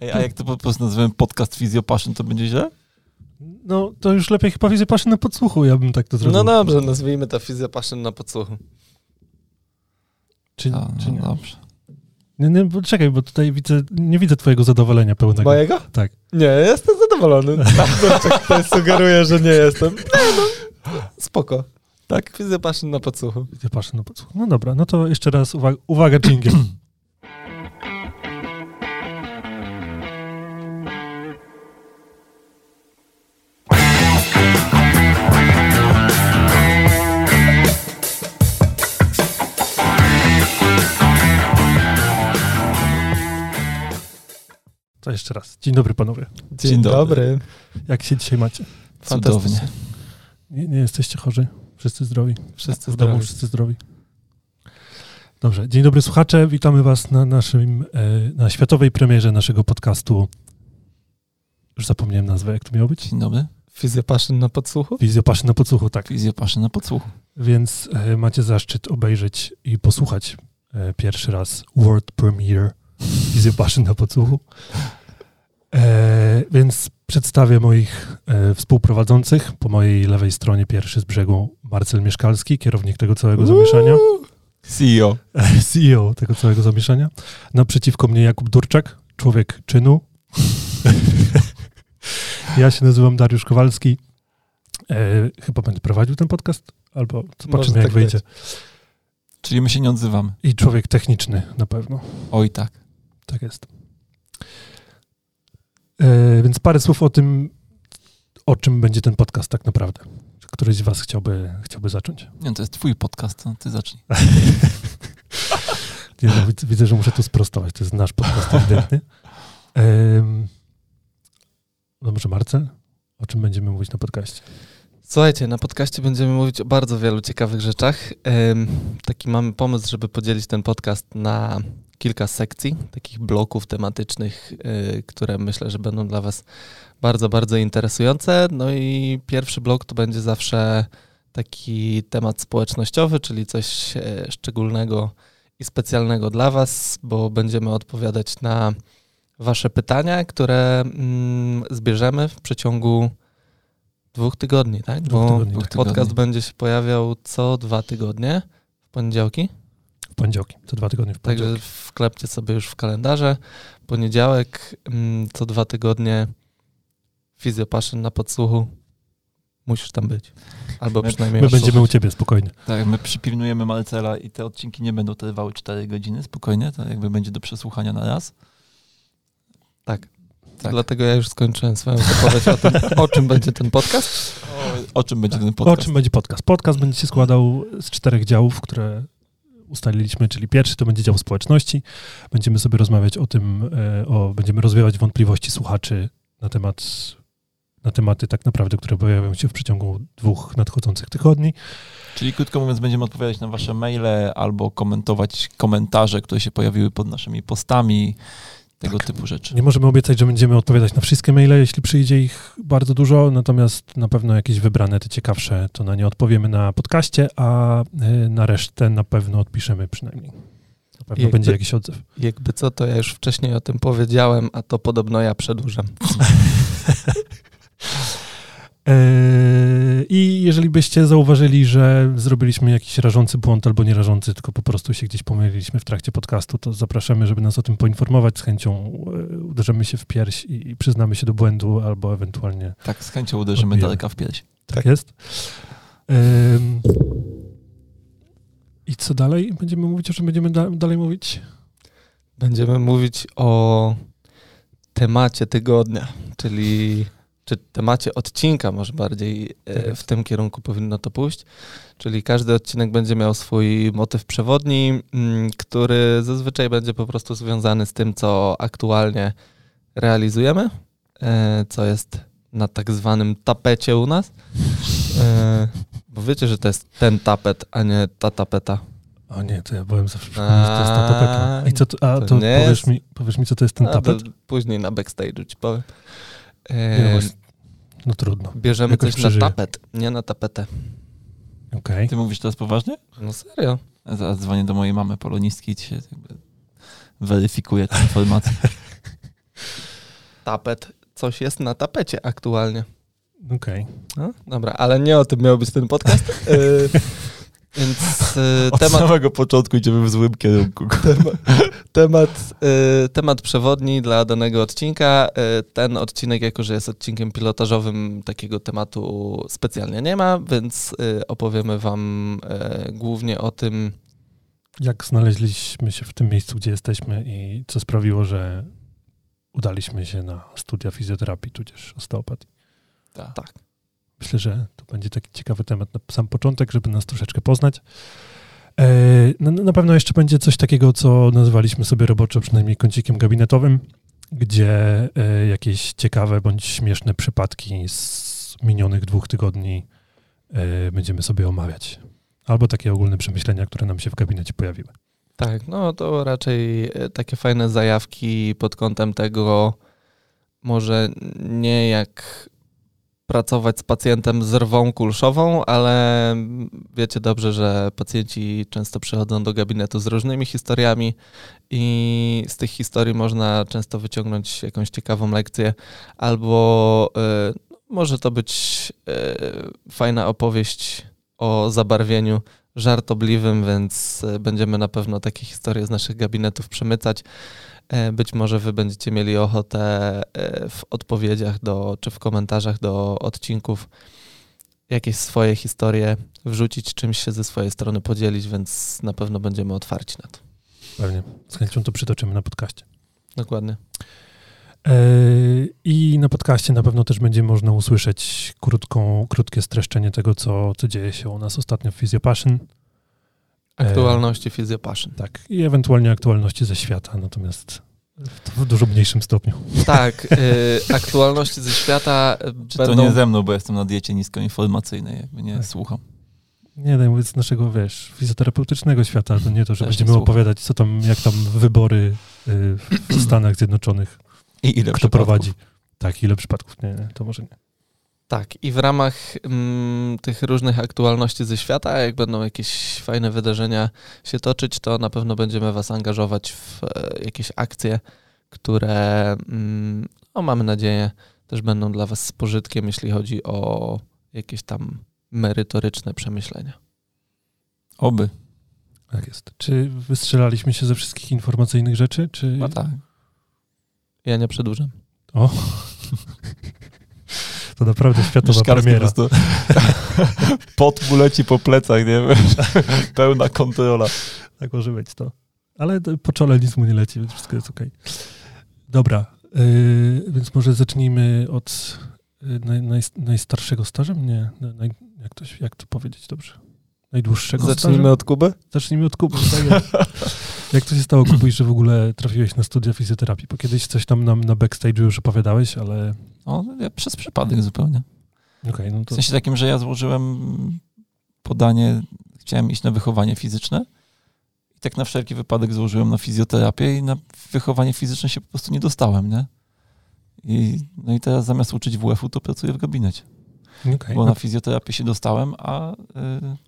Ej, a jak to po prostu nazywamy podcast Fizjopaszyn, to będzie źle? No, to już lepiej chyba widzę paszy na podsłuchu, ja bym tak to zrobił. No dobrze, nazwijmy to fizjopaszyn na podsłuchu. Czy, A, czy no nie? dobrze. Nie, nie, bo czekaj, bo tutaj widzę, nie widzę twojego zadowolenia pełnego. Mojego? Tak. Nie, jestem zadowolony. Dlaczego tutaj sugeruję, że nie jestem? Nie no, spoko. Tak, fizjopaszyn na podsłuchu. Widzę paszy na podsłuchu. No dobra, no to jeszcze raz uwaga, uwaga jingle. To jeszcze raz. Dzień dobry panowie. Dzień, Dzień dobry. dobry. Jak się dzisiaj macie? Fantastycznie. Cudownie. Nie, nie jesteście chorzy? Wszyscy zdrowi? Wszyscy w domu zdrowi. wszyscy zdrowi. Dobrze. Dzień dobry słuchacze. Witamy was na naszym, e, na światowej premierze naszego podcastu. Już zapomniałem nazwę, jak to miało być? Dzień dobry. Fizjopaszyn na podsłuchu? Wizjopaszy na podsłuchu, tak. Fizjopaszyn na podsłuchu. Więc e, macie zaszczyt obejrzeć i posłuchać e, pierwszy raz World Premiere Wizjopaszy na podsłuchu. E, więc przedstawię moich e, współprowadzących. Po mojej lewej stronie pierwszy z brzegu Marcel Mieszkalski, kierownik tego całego zamieszania. CEO. CEO tego całego zamieszania. Naprzeciwko mnie Jakub Durczak, człowiek czynu. ja się nazywam Dariusz Kowalski. E, chyba będę prowadził ten podcast, albo zobaczymy jak tak wyjdzie. Czyli my się nie odzywamy. I człowiek techniczny na pewno. Oj tak. Tak jest. E, więc parę słów o tym, o czym będzie ten podcast tak naprawdę. Czy któryś z was chciałby, chciałby zacząć? Nie, to jest twój podcast, no, ty zacznij. Nie, no, widzę, widzę, że muszę tu sprostować. To jest nasz podcast ewidentnie. Em, no może Marcel? O czym będziemy mówić na podcaście? Słuchajcie, na podcaście będziemy mówić o bardzo wielu ciekawych rzeczach. Taki mamy pomysł, żeby podzielić ten podcast na kilka sekcji, takich bloków tematycznych, y, które myślę, że będą dla Was bardzo, bardzo interesujące. No i pierwszy blok to będzie zawsze taki temat społecznościowy, czyli coś e, szczególnego i specjalnego dla Was, bo będziemy odpowiadać na Wasze pytania, które mm, zbierzemy w przeciągu dwóch tygodni, tak? Dwóch Bo tygodni, tak. podcast tygodni. będzie się pojawiał co dwa tygodnie w poniedziałki. Poniedziałki. Co dwa tygodnie w Także poniedziałki. wklepcie sobie już w kalendarze. Poniedziałek, mm, co dwa tygodnie Fizjopaszyn na podsłuchu. Musisz tam być. Albo My- przynajmniej My będziemy u słuchać. ciebie, spokojnie. Tak, my przypilnujemy Marcela i te odcinki nie będą trwały 4 godziny, spokojnie, to jakby będzie do przesłuchania na raz. Tak. Tak. Dlatego ja już skończyłem swoją wypowiedź o tym, o czym będzie ten podcast. O, o czym będzie ten O podcast? czym będzie podcast? Podcast będzie się składał z czterech działów, które ustaliliśmy, czyli pierwszy to będzie dział społeczności. Będziemy sobie rozmawiać o tym, e, o, będziemy rozwiewać wątpliwości słuchaczy na temat na tematy tak naprawdę, które pojawią się w przeciągu dwóch nadchodzących tygodni. Czyli krótko mówiąc, będziemy odpowiadać na wasze maile albo komentować komentarze, które się pojawiły pod naszymi postami, tego typu rzeczy. Nie możemy obiecać, że będziemy odpowiadać na wszystkie maile, jeśli przyjdzie ich bardzo dużo, natomiast na pewno jakieś wybrane, te ciekawsze, to na nie odpowiemy na podcaście, a e, na resztę na pewno odpiszemy przynajmniej. Na pewno Jakby- będzie jakiś odzew. Jakby co, to ja już wcześniej o tym powiedziałem, a to podobno ja przedłużam. Eee, I jeżeli byście zauważyli, że zrobiliśmy jakiś rażący błąd albo nie rażący, tylko po prostu się gdzieś pomyliliśmy w trakcie podcastu, to zapraszamy, żeby nas o tym poinformować. Z chęcią e, uderzymy się w pierś i przyznamy się do błędu, albo ewentualnie Tak, z chęcią uderzymy Odbijamy. daleka w pierś. tak, jest. Em, I co dalej? Będziemy mówić, o czym będziemy da- dalej mówić? Będziemy mówić o temacie tygodnia, czyli czy temacie odcinka może bardziej Tak e, jest. w tym kierunku powinno to pójść. Czyli każdy odcinek będzie miał swój motyw przewodni, mm, który zazwyczaj będzie po prostu związany z tym, co aktualnie realizujemy, e, co jest na tak zwanym tapecie u nas. E, Bo wiecie, że to jest ten tapet, a nie ta tapeta. O nie, to ja byłem zawsze przekonany, że to jest ta tapeta. I co to, a to to powiesz jest- mi, powiesz mi, co to jest ten A, tapet? to Później na backstage'u ci powiem. Nie, no E, no trudno. Bierzemy Jakoś coś przeżyję. na tapet, nie na tapetę. Okej. Ty mówisz teraz poważnie? No serio. Zaraz dzwonię do mojej mamy polonistki i ci się jakby weryfikuje tę informację. tapet. Coś jest na tapecie aktualnie. Okej. No, dobra, ale nie o tym miał być ten podcast. Więc y, Od temat, samego początku idziemy w złym kierunku. temat, y, temat przewodni dla danego odcinka. Y, ten odcinek, jako że jest odcinkiem pilotażowym, takiego tematu specjalnie nie ma, więc y, opowiemy Wam y, głównie o tym, Jak znaleźliśmy się w tym miejscu, gdzie jesteśmy i co sprawiło, że udaliśmy się na studia fizjoterapii, tudzież osteopatii. Tak. tak. Myślę, że to będzie taki ciekawy temat na sam początek, żeby nas troszeczkę poznać. E, Na, na pewno jeszcze będzie coś takiego, co nazywaliśmy sobie roboczo przynajmniej kącikiem gabinetowym, gdzie e, jakieś ciekawe bądź śmieszne przypadki z minionych dwóch tygodni e, będziemy sobie omawiać. Albo takie ogólne przemyślenia, które nam się w gabinecie pojawiły. Tak, no to raczej takie fajne zajawki pod kątem tego, może nie jak pracować z pacjentem z rwą kulszową, ale wiecie dobrze, że pacjenci często przychodzą do gabinetu z różnymi historiami i z tych historii można często wyciągnąć jakąś ciekawą lekcję, albo y, może to być y, fajna opowieść o zabarwieniu żartobliwym, więc y, będziemy na pewno takie historie z naszych gabinetów przemycać. E, Być może wy będziecie mieli ochotę e, w odpowiedziach do, czy w komentarzach do odcinków jakieś swoje historie wrzucić, czymś się ze swojej strony podzielić, więc na pewno będziemy otwarci na to. Pewnie. Z chęcią to przytoczymy na podcaście. Dokładnie. E, I na podcaście na pewno też będzie można usłyszeć krótką, krótkie streszczenie tego, co, co dzieje się u nas ostatnio w Physiopassion. Aktualności Physiopassion. Tak, i ewentualnie aktualności ze świata, natomiast w, w dużo mniejszym stopniu. Tak, y, aktualności ze świata Czy będą... to nie ze mną, bo jestem na diecie niskoinformacyjnej, jakby nie Tak. słucham. Nie, daj mówić z naszego, wiesz, fizjoterapeutycznego świata, to nie to, że Też będziemy opowiadać, co tam, jak tam wybory y, w Stanach Zjednoczonych, I ile kto przypadków? prowadzi. Tak, ile przypadków? Nie, nie, to może nie. Tak, i w ramach mm, tych różnych aktualności ze świata, jak będą jakieś fajne wydarzenia się toczyć, to na pewno będziemy Was angażować w e, jakieś akcje, które, mm, no, mamy nadzieję, też będą dla Was z pożytkiem, jeśli chodzi o jakieś tam merytoryczne przemyślenia. Oby. Tak jest. Czy wystrzelaliśmy się ze wszystkich informacyjnych rzeczy, czy... No tak. Ja nie przedłużam. O! To naprawdę światowa Szkarski premiera. po prostu pot mu leci po plecach, nie wiem. Pełna kontrola. Tak może być to. Ale po czole nic mu nie leci, więc wszystko jest okej. Dobra, yy, więc może zacznijmy od yy, naj, naj, najstarszego stażem? Nie, naj, jak, to, jak to powiedzieć dobrze? Najdłuższego Zacznijmy stażem? od Kuby? Zacznijmy od Kuby. Tak jest. jak to się stało, Kubuś, że w ogóle trafiłeś na studia fizjoterapii? Bo kiedyś coś tam nam na backstage'u już opowiadałeś, ale O, ja przez przypadek zupełnie. okej, no W to sensie takim, że ja złożyłem podanie, chciałem iść na wychowanie fizyczne i tak na wszelki wypadek złożyłem na fizjoterapię i na wychowanie fizyczne się po prostu nie dostałem, nie? I, no i teraz zamiast uczyć WF-u, to pracuję w gabinecie. okej. Bo no na fizjoterapię się dostałem, a y, no i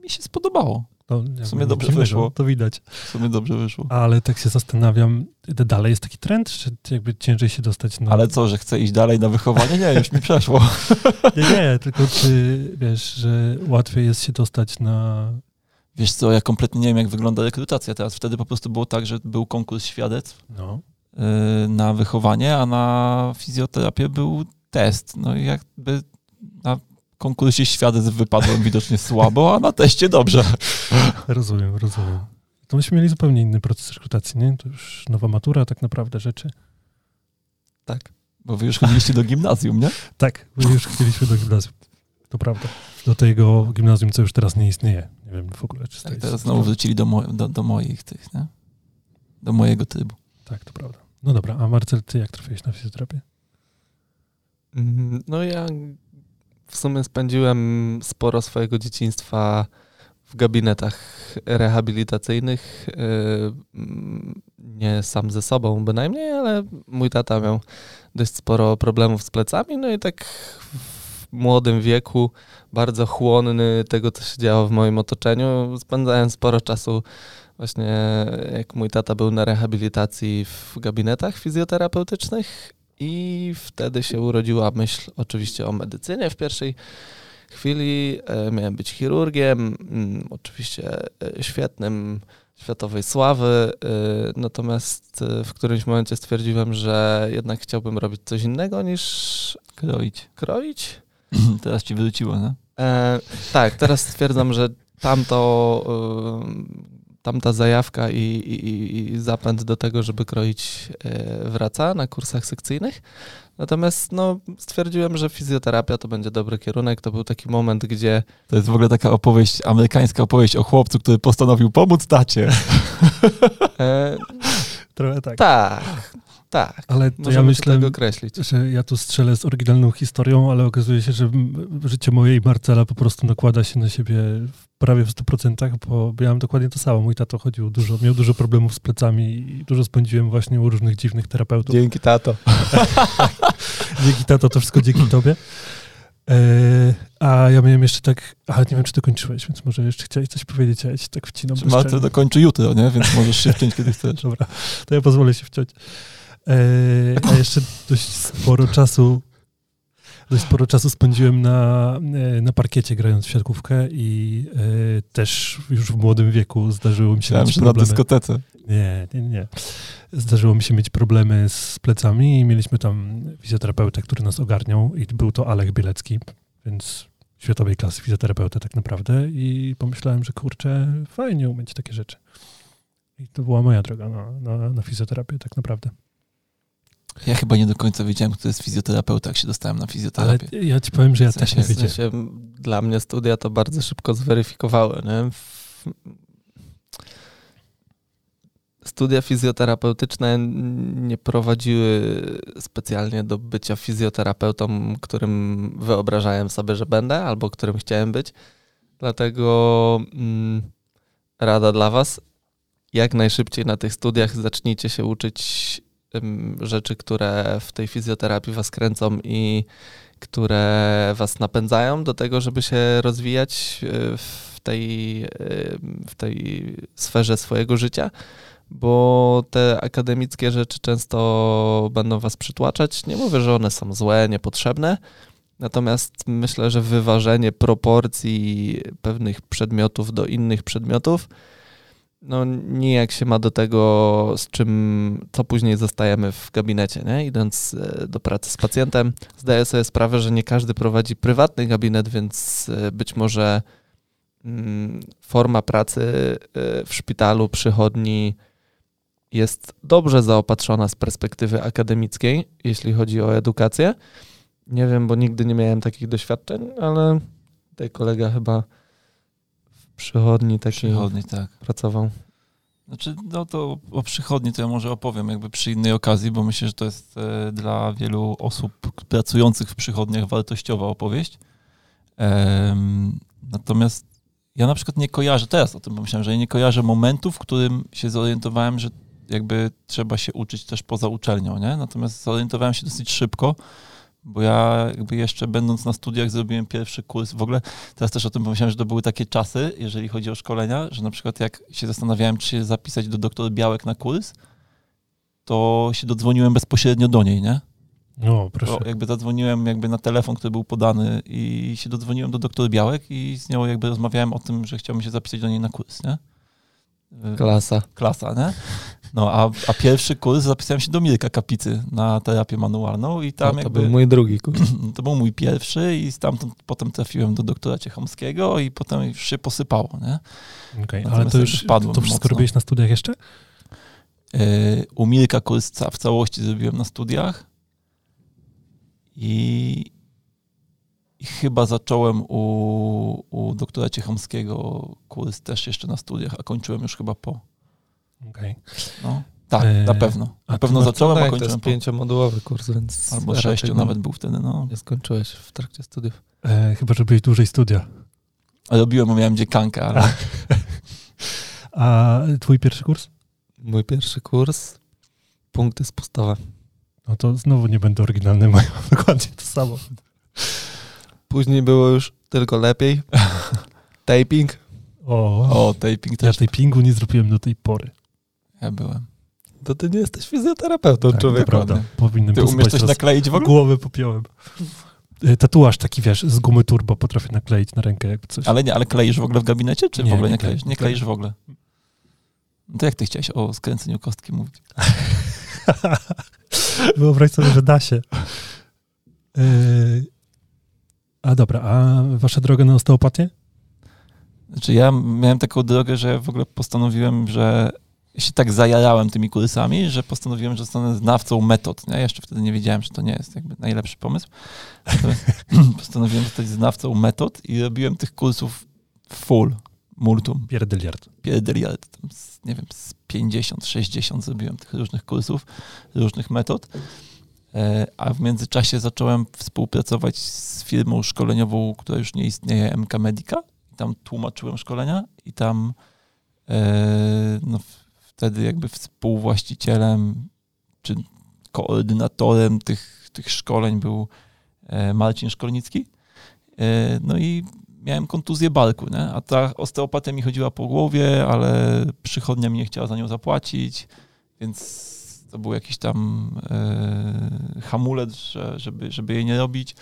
mi się spodobało. to, w sumie dobrze wyszło. To widać. W sumie dobrze wyszło. Ale tak się zastanawiam, dalej jest taki trend, czy jakby ciężej się dostać na... Ale co, że chcę iść dalej na wychowanie? Nie, już mi przeszło. Nie, nie, tylko czy wiesz, że łatwiej jest się dostać na... Wiesz co, ja kompletnie nie wiem, jak wygląda rekrutacja teraz. Wtedy po prostu było tak, że był konkurs świadectw No, y, na wychowanie, a na fizjoterapię był test. No i jakby na konkursie świadectw wypadłem widocznie słabo, a na teście dobrze. rozumiem, rozumiem. To myśmy mieli zupełnie inny proces rekrutacji, nie? To już nowa matura tak naprawdę rzeczy. Tak. Bo wy już chodziliście do gimnazjum, nie? Tak, my już chcieliśmy do gimnazjum. To prawda. Do tego gimnazjum, co już teraz nie istnieje. Nie wiem w ogóle, czy Tak, jest... teraz znowu wrócili do, mo- do, do moich tych, nie? Do mojego trybu. Tak, to prawda. No dobra, a Marcel, ty jak trafiłeś na fizjoterapię? Mm, No ja w sumie spędziłem sporo swojego dzieciństwa w gabinetach rehabilitacyjnych. Mm, Nie sam ze sobą bynajmniej, ale mój tata miał dość sporo problemów z plecami, no i tak w młodym wieku, bardzo chłonny tego, co się działo w moim otoczeniu, spędzałem sporo czasu Właśnie jak mój tata był na rehabilitacji w gabinetach fizjoterapeutycznych i wtedy się urodziła myśl oczywiście o medycynie w pierwszej chwili. E, miałem być chirurgiem, mm, oczywiście e, świetnym, światowej sławy, e, natomiast w którymś momencie stwierdziłem, że jednak chciałbym robić coś innego niż kroić. Kroić? Teraz ci wyrzuciło, no? E, tak, teraz stwierdzam, że tamto, tamta zajawka i, i, i, zapęd do tego, żeby kroić y, wraca na kursach sekcyjnych. Natomiast no, stwierdziłem, że fizjoterapia to będzie dobry kierunek. To był taki moment, gdzie. To jest w ogóle taka opowieść, amerykańska opowieść o chłopcu, który postanowił pomóc tacie. E, Trochę tak. Tak, tak, ale to ja myślę, że ja tu strzelę z oryginalną historią, ale okazuje się, że życie moje i Marcela po prostu nakłada się na siebie prawie w 100%, bo miałem dokładnie to samo. Mój tato chodził dużo, miał dużo problemów z plecami i dużo spędziłem właśnie u różnych dziwnych terapeutów. Dzięki tato. dzięki tato, to wszystko dzięki tobie. E, a ja miałem jeszcze tak, a nie wiem, czy to kończyłeś, więc może jeszcze chciałeś coś powiedzieć, a ja ci tak wcinam. Marta dokończy jutro, nie? Więc możesz się wciąć, kiedy chcesz. Dobra, to ja pozwolę się wciąć. E, a jeszcze dość sporo czasu dość sporo czasu spędziłem na, e, na parkiecie grając w siatkówkę i e, też już w młodym wieku zdarzyło mi się Myślałem, mieć problemy. na dyskotece. Nie, nie, nie. Zdarzyło mi się mieć problemy z plecami i mieliśmy tam fizjoterapeutę, który nas ogarniał i był to Alek Bielecki, więc światowej klasy fizjoterapeuta tak naprawdę i pomyślałem, że kurczę, fajnie umieć takie rzeczy. I to była moja droga na, na, na fizjoterapię tak naprawdę. Ja chyba nie do końca wiedziałem, kto jest fizjoterapeuta, jak się dostałem na fizjoterapię. Ale ja ci powiem, że ja w sensie, też nie wiedziałem. W sensie, dla mnie studia to bardzo szybko zweryfikowały. Nie? Studia fizjoterapeutyczne nie prowadziły specjalnie do bycia fizjoterapeutą, którym wyobrażałem sobie, że będę, albo którym chciałem być. Dlatego mm, rada dla Was, jak najszybciej na tych studiach zacznijcie się uczyć rzeczy, które w tej fizjoterapii was kręcą i które was napędzają do tego, żeby się rozwijać e, w tej, w tej sferze swojego życia, bo te akademickie rzeczy często będą was przytłaczać. Nie mówię, że one są złe, niepotrzebne, natomiast myślę, że wyważenie proporcji pewnych przedmiotów do innych przedmiotów no nijak się ma do tego, z czym, co później zostajemy w gabinecie, nie? idąc e, do pracy z pacjentem. Zdaję sobie sprawę, że nie każdy prowadzi prywatny gabinet, więc e, być może mm, forma pracy e, w szpitalu, przychodni jest dobrze zaopatrzona z perspektywy akademickiej, jeśli chodzi o edukację. Nie wiem, bo nigdy nie miałem takich doświadczeń, ale tutaj kolega chyba przychodni taki przychodni, tak. pracował. Znaczy, no to o przychodni to ja może opowiem jakby przy innej okazji, bo myślę, że to jest e, dla wielu osób pracujących w przychodniach wartościowa opowieść. natomiast ja na przykład nie kojarzę, teraz o tym pomyślałem, że ja nie kojarzę momentu, w którym się zorientowałem, że jakby trzeba się uczyć też poza uczelnią, nie? Natomiast zorientowałem się dosyć szybko, bo ja jakby jeszcze będąc na studiach zrobiłem pierwszy kurs. W ogóle teraz też o tym pomyślałem, że to były takie czasy, jeżeli chodzi o szkolenia, że na przykład jak się zastanawiałem, czy się zapisać do doktor Białek na kurs, to się dodzwoniłem bezpośrednio do niej, nie? No, proszę. To jakby zadzwoniłem jakby na telefon, który był podany i się dodzwoniłem do doktor Białek i z nią jakby rozmawiałem o tym, że chciałbym się zapisać do niej na kurs, nie? Klasa. Klasa, nie? No, a, a pierwszy kurs zapisałem się do Mirka Kapicy na terapię manualną i tam no, to jakby... To był mój drugi kurs. To był mój pierwszy i stamtąd potem trafiłem do doktora Ciechomskiego i potem już się posypało, nie? Okej, okay, ale to już to wszystko mocno. robiłeś na studiach jeszcze? Yy, u Mirka kurs w całości zrobiłem na studiach i, i chyba zacząłem u, u doktora Ciechomskiego kurs też jeszcze na studiach, a kończyłem już chyba po. Okay. No, tak, e, na pewno. Na pewno zacząłem, tak, a kończyłem. To jest pięciomodułowy kurs, więc... Albo sześciu nawet był wtedy, no. Nie skończyłeś w trakcie studiów. E, chyba, że byłeś dłużej studia. A robiłem, bo miałem dziekankę, ale... a twój pierwszy kurs? Mój pierwszy kurs, punkty spustowe. No to znowu nie będę oryginalny, mają dokładnie to samo. Później było już tylko lepiej. Taping. O, O, taping ja też. tapingu nie zrobiłem do tej pory. Ja byłem. To ty nie jesteś fizjoterapeutą, Tak, człowieku. to prawda. Powinienem Ty umiesz coś nakleić w ogóle? Głowę popiąłem. Y, Tatuaż taki, wiesz, z gumy turbo potrafię nakleić na rękę jakby coś. Ale nie, ale kleisz w ogóle w gabinecie, czy Nie, w ogóle nie nie kleisz? nie kleisz w ogóle. No to jak ty chciałeś o skręceniu kostki mówić? Wyobraź sobie, że da się. Y, A dobra, a wasza droga na osteopatię? Znaczy ja miałem taką drogę, że w ogóle postanowiłem, że się tak zajarałem tymi kursami, że postanowiłem, że zostanę znawcą metod. Nie? Jeszcze wtedy nie wiedziałem, że to nie jest jakby najlepszy pomysł. Postanowiłem zostać znawcą metod i robiłem tych kursów full, multum, Pierdyliard. pierdeliard. Tam z, nie wiem, z 50, 60 zrobiłem tych różnych kursów, różnych metod. E, A w międzyczasie zacząłem współpracować z firmą szkoleniową, która już nie istnieje, MK Medica. Tam tłumaczyłem szkolenia i tam e, no, wtedy jakby współwłaścicielem czy koordynatorem tych, tych szkoleń był e, Marcin Szkolnicki. E, No i miałem kontuzję barku, nie? a ta osteopatia mi chodziła po głowie, ale przychodnia mi nie chciała za nią zapłacić, więc to był jakiś tam e, hamulec, że, żeby, żeby jej nie robić.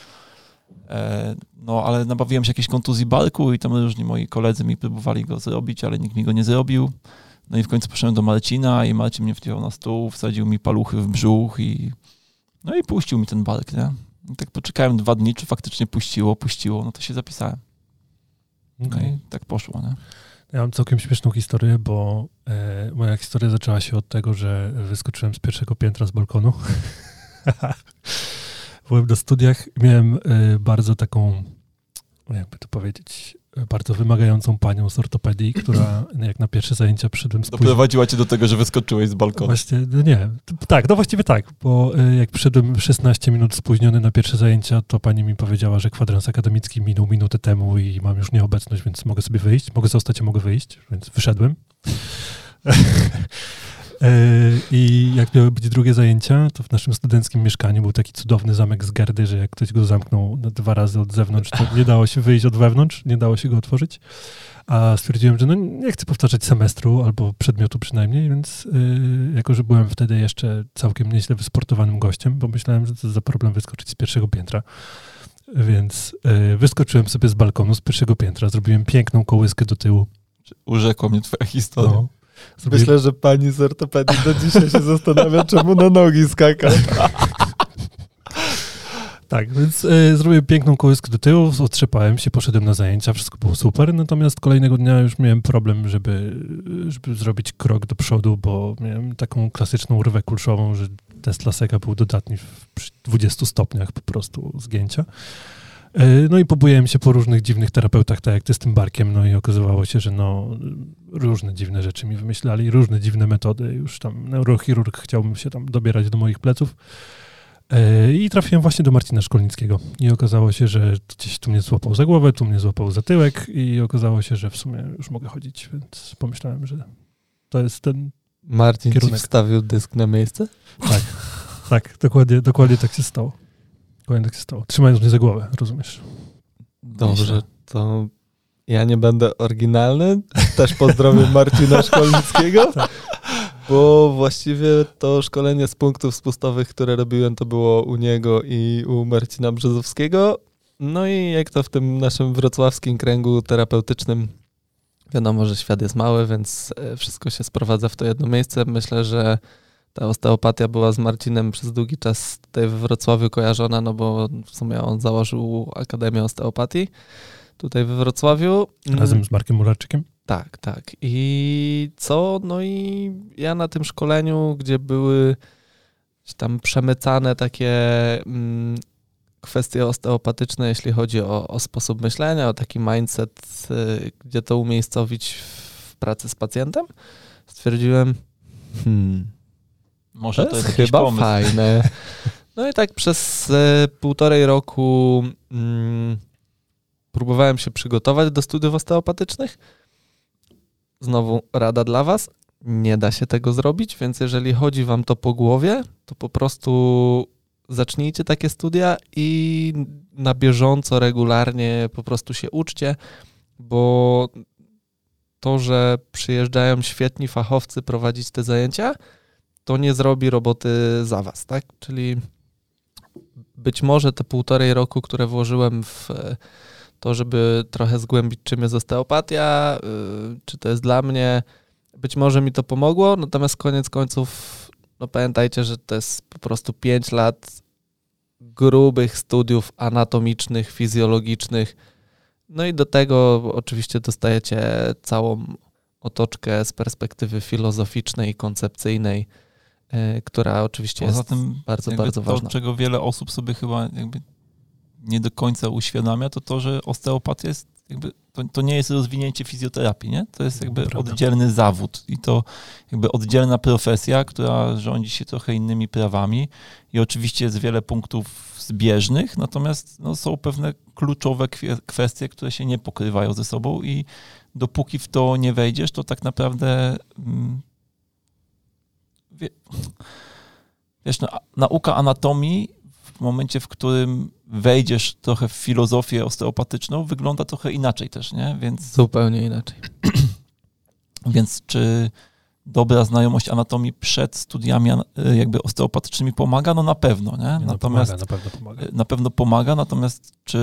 E, no, ale nabawiłem się jakiejś kontuzji barku i tam różni moi koledzy mi próbowali go zrobić, ale nikt mi go nie zrobił. No i w końcu poszedłem do Marcina i Marcin mnie wziął na stół, wsadził mi paluchy w brzuch i no i puścił mi ten bark, nie? I tak poczekałem dwa dni, czy faktycznie puściło, puściło, no to się zapisałem. No Okej. i tak poszło, nie? Ja mam całkiem śmieszną historię, bo e, moja historia zaczęła się od tego, że wyskoczyłem z pierwszego piętra z balkonu. Byłem na studiach i miałem e, bardzo taką, jakby to powiedzieć, bardzo wymagającą panią z ortopedii, która jak na pierwsze zajęcia przyszedłem z Doprowadziła cię do tego, że wyskoczyłeś z balkonu. Właśnie, no nie, tak, no właściwie tak, bo y, jak przyszedłem 16 minut spóźniony na pierwsze zajęcia, to pani mi powiedziała, że kwadrans akademicki minął minutę temu i mam już nieobecność, więc mogę sobie wyjść, mogę zostać, a mogę wyjść, więc wyszedłem. Y, I jak miały być drugie zajęcia, to w naszym studenckim mieszkaniu był taki cudowny zamek z Gerdy, że jak ktoś go zamknął dwa razy od zewnątrz, to nie dało się wyjść od wewnątrz, nie dało się go otworzyć. A stwierdziłem, że no nie chcę powtarzać semestru albo przedmiotu przynajmniej, więc yy, jako, że byłem wtedy jeszcze całkiem nieźle wysportowanym gościem, bo myślałem, że to za problem wyskoczyć z pierwszego piętra. Więc yy, wyskoczyłem sobie z balkonu z pierwszego piętra, zrobiłem piękną kołyskę do tyłu. Urzekła mnie twoja historia. No, Myślę, że pani z ortopedii do dzisiaj się zastanawia, czemu na nogi skakał. Tak, więc y, zrobiłem piękną kołyskę do tyłu, otrzepałem się, poszedłem na zajęcia, wszystko było super, natomiast kolejnego dnia już miałem problem, żeby, żeby zrobić krok do przodu, bo miałem taką klasyczną rwę kulszową, że test Laseka był dodatni w, przy 20 stopniach po prostu zgięcia. Y, No i pobujałem się po różnych dziwnych terapeutach, tak jak ty z tym barkiem, no i okazywało się, że no różne dziwne rzeczy mi wymyślali, różne dziwne metody, już tam neurochirurg chciałbym się tam dobierać do moich pleców. E, I trafiłem właśnie do Marcina Szkolnickiego. I okazało się, że gdzieś tu mnie złapał za głowę, tu mnie złapał za tyłek i okazało się, że w sumie już mogę chodzić, więc pomyślałem, że to jest ten... Marcin ci Kierunek. wstawił dysk na miejsce? Tak, dokładnie, dokładnie tak się stało. Dokładnie tak się stało. Trzymając mnie za głowę, rozumiesz? Dobrze, to ja nie będę oryginalny. Też pozdrowię Marcina Szkolnickiego, bo właściwie to szkolenie z punktów spustowych, które robiłem, to było u niego i u Marcina Brzozowskiego. No i jak to w tym naszym wrocławskim kręgu terapeutycznym, wiadomo, że świat jest mały, więc e, wszystko się sprowadza w to jedno miejsce. Myślę, że ta osteopatia była z Marcinem przez długi czas tutaj we Wrocławiu kojarzona, no bo w sumie on założył Akademię Osteopatii tutaj we Wrocławiu. Mm, Razem z Markiem Mularczykiem. Tak, tak. I co? No i ja na tym szkoleniu, gdzie były tam przemycane takie mm, kwestie osteopatyczne, jeśli chodzi o, o sposób myślenia, o taki mindset, y, gdzie to umiejscowić w pracy z pacjentem, stwierdziłem, hmm, Może to, to jest chyba pomysł. fajne. No i tak przez e, półtorej roku mm, próbowałem się przygotować do studiów osteopatycznych. Znowu rada dla Was. Nie da się tego zrobić, więc jeżeli chodzi Wam to po głowie, to po prostu zacznijcie takie studia i na bieżąco, regularnie po prostu się uczcie, bo to, że przyjeżdżają świetni fachowcy prowadzić te zajęcia, to nie zrobi roboty za was, tak? Czyli być może te półtorej roku, które włożyłem w to, żeby trochę zgłębić, czym jest osteopatia, y, czy to jest dla mnie, być może mi to pomogło, natomiast koniec końców, no pamiętajcie, że to jest po prostu 5 lat grubych studiów anatomicznych, fizjologicznych, no i do tego oczywiście dostajecie całą otoczkę z perspektywy filozoficznej i koncepcyjnej, która oczywiście Poza jest tym bardzo, bardzo to, ważna. czego wiele osób sobie chyba jakby nie do końca uświadamia, to to, że osteopatia jest jakby, to, to nie jest rozwinięcie fizjoterapii, nie? To jest jakby Prawda. oddzielny zawód i to jakby oddzielna profesja, która rządzi się trochę innymi prawami i oczywiście jest wiele punktów zbieżnych, natomiast no, są pewne kluczowe kwestie, które się nie pokrywają ze sobą i dopóki w to nie wejdziesz, to tak naprawdę mm, wiesz, no, nauka anatomii w momencie, w którym wejdziesz trochę w filozofię osteopatyczną, wygląda trochę inaczej też, nie? Więc, Zupełnie inaczej. Więc czy dobra znajomość anatomii przed studiami y, jakby osteopatycznymi pomaga? No na pewno, nie? nie no natomiast pomaga, na pewno pomaga. Y, na pewno pomaga, natomiast czy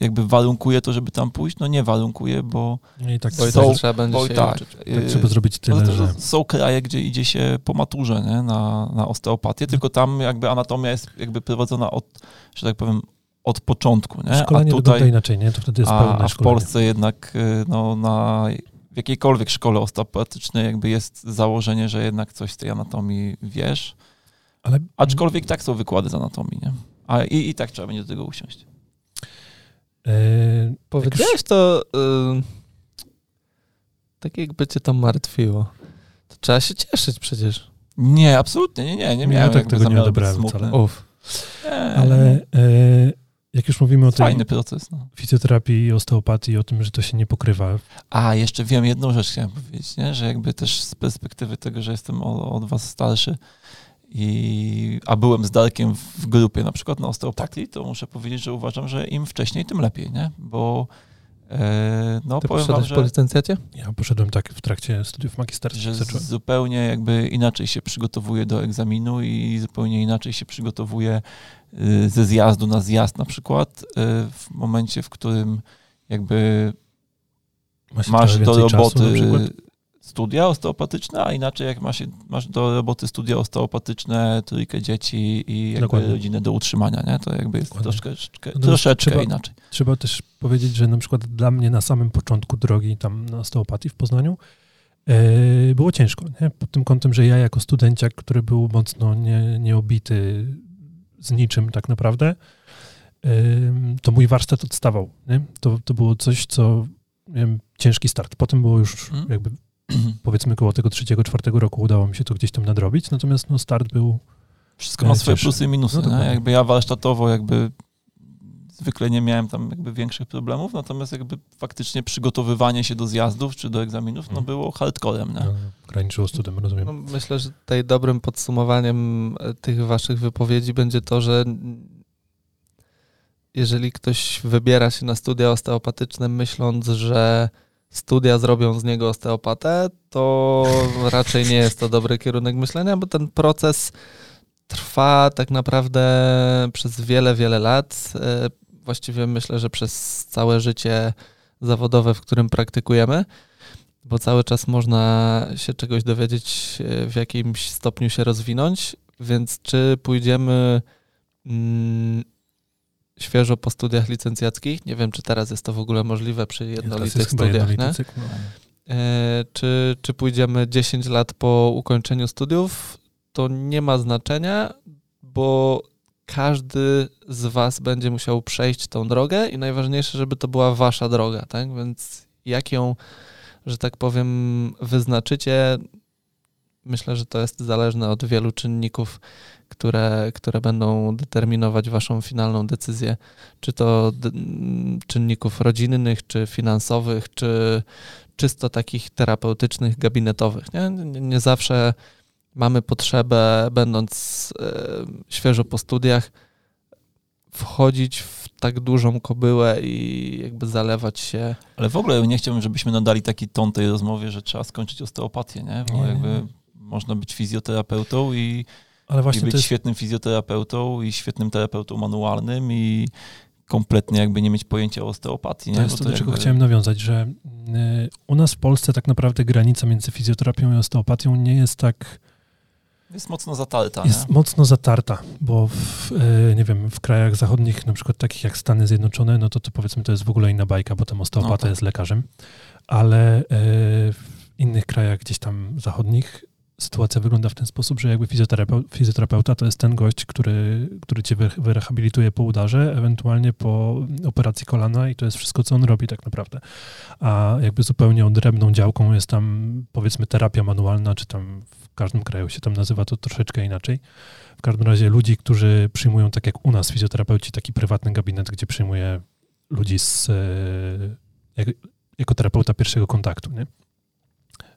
jakby warunkuje to, żeby tam pójść? No nie warunkuje, bo no I tak bo są, trzeba będzie bo się tak, tak trzeba zrobić tyle, że... Są kraje, gdzie idzie się po maturze, nie? Na, na osteopatię, tylko tam jakby anatomia jest jakby prowadzona od, że tak powiem, od początku, nie? Szkolenie a tutaj, inaczej, nie? To wtedy jest a, a w Polsce jednak y, no, na w jakiejkolwiek szkole osteopatycznej jakby jest założenie, że jednak coś z tej anatomii wiesz. Ale... Aczkolwiek tak są wykłady z anatomii, nie? A i, i tak trzeba będzie do tego usiąść. Yy, Powiedziałeś już... to yy, tak jakby cię to martwiło. To trzeba się cieszyć przecież. Nie, absolutnie, nie, nie, nie miałem ja tak tego nie odebrałem wcale. Uf. Ale yy, jak już mówimy o tej Fajny proces, no. fizjoterapii i osteopatii, o tym, że to się nie pokrywa. A, jeszcze wiem jedną rzecz chciałem powiedzieć, nie? że jakby też z perspektywy tego, że jestem od was starszy, i, a byłem z Darkiem w grupie na przykład na osteopatii, to muszę powiedzieć, że uważam, że im wcześniej, tym lepiej, nie? Bo no, Ty powiem wam, że, po licencjacie? Ja poszedłem tak w trakcie studiów magisterskich. Że zupełnie jakby inaczej się przygotowuję do egzaminu i zupełnie inaczej się przygotowuję Y, ze zjazdu na zjazd na przykład, y, w momencie, w którym jakby masz do roboty studia osteopatyczne, a inaczej jak masz, masz do roboty studia osteopatyczne, trójkę dzieci i jakby rodzinę do utrzymania, nie? To jakby jest troszkę, no troszeczkę trzeba, inaczej. Trzeba też powiedzieć, że na przykład dla mnie na samym początku drogi tam na osteopatii w Poznaniu yy, było ciężko, nie? Pod tym kątem, że ja jako studenciak, który był mocno nie, nieobity z niczym tak naprawdę, to mój warsztat odstawał. Nie? To, to było coś, co wiem, ciężki start. Potem było już mhm. jakby powiedzmy koło tego trzeciego, czwartego roku udało mi się to gdzieś tam nadrobić, natomiast no, start był Wszystko ma swoje plusy i minusy. No, jakby ja warsztatowo jakby zwykle nie miałem tam jakby większych problemów, natomiast jakby faktycznie przygotowywanie się do zjazdów czy do egzaminów no mhm. było hardcorem. Nie? No, graniczyło z studem, rozumiem. No, myślę, że tutaj dobrym podsumowaniem e, tych waszych wypowiedzi będzie to, że jeżeli ktoś wybiera się na studia osteopatyczne myśląc, że studia zrobią z niego osteopatę, to raczej nie jest to dobry kierunek myślenia, bo ten proces trwa tak naprawdę przez wiele, wiele lat. E, właściwie myślę, że przez całe życie zawodowe, w którym praktykujemy, bo cały czas można się czegoś dowiedzieć, e, w jakimś stopniu się rozwinąć, więc czy pójdziemy mm, świeżo po studiach licencjackich, nie wiem, czy teraz jest to w ogóle możliwe przy jednolitych studiach, nie? no. e, czy, czy pójdziemy 10 lat po ukończeniu studiów, to nie ma znaczenia, bo każdy z was będzie musiał przejść tą drogę i najważniejsze, żeby to była wasza droga, tak? Więc jak ją, że tak powiem, wyznaczycie, myślę, że to jest zależne od wielu czynników, które, które będą determinować waszą finalną decyzję, czy to czynników rodzinnych, czy finansowych, czy czysto takich terapeutycznych, gabinetowych. Nie, nie, nie zawsze mamy potrzebę, będąc e, świeżo po studiach, wchodzić w tak dużą kobyłę i jakby zalewać się. Ale w ogóle nie chciałbym, żebyśmy nadali taki ton tej rozmowie, że trzeba skończyć osteopatię, nie? Bo Nie. jakby można być fizjoterapeutą i, Ale i właśnie być to jest, świetnym fizjoterapeutą i świetnym terapeutą manualnym i kompletnie jakby nie mieć pojęcia o osteopatii, nie? to, jest Bo to, do czego jakby- chciałem nawiązać, że y, u nas w Polsce tak naprawdę granica między fizjoterapią i osteopatią nie jest tak Jest mocno zatarta, jest nie? mocno zatarta, bo w, e, nie wiem, w krajach zachodnich, na przykład takich jak Stany Zjednoczone, no to, to powiedzmy to jest w ogóle inna bajka, bo tam osteopata No tak. jest lekarzem, ale e, w innych krajach gdzieś tam zachodnich sytuacja wygląda w ten sposób, że jakby fizjoterapeu, fizjoterapeuta to jest ten gość, który, który cię wy- wyrehabilituje po udarze, ewentualnie po operacji kolana i to jest wszystko, co on robi tak naprawdę. A jakby zupełnie odrębną działką jest tam powiedzmy terapia manualna, czy tam w każdym kraju się tam nazywa to troszeczkę inaczej. W każdym razie ludzi, którzy przyjmują, tak jak u nas fizjoterapeuci, taki prywatny gabinet, gdzie przyjmuje ludzi z, e, jak, jako terapeuta pierwszego kontaktu, nie?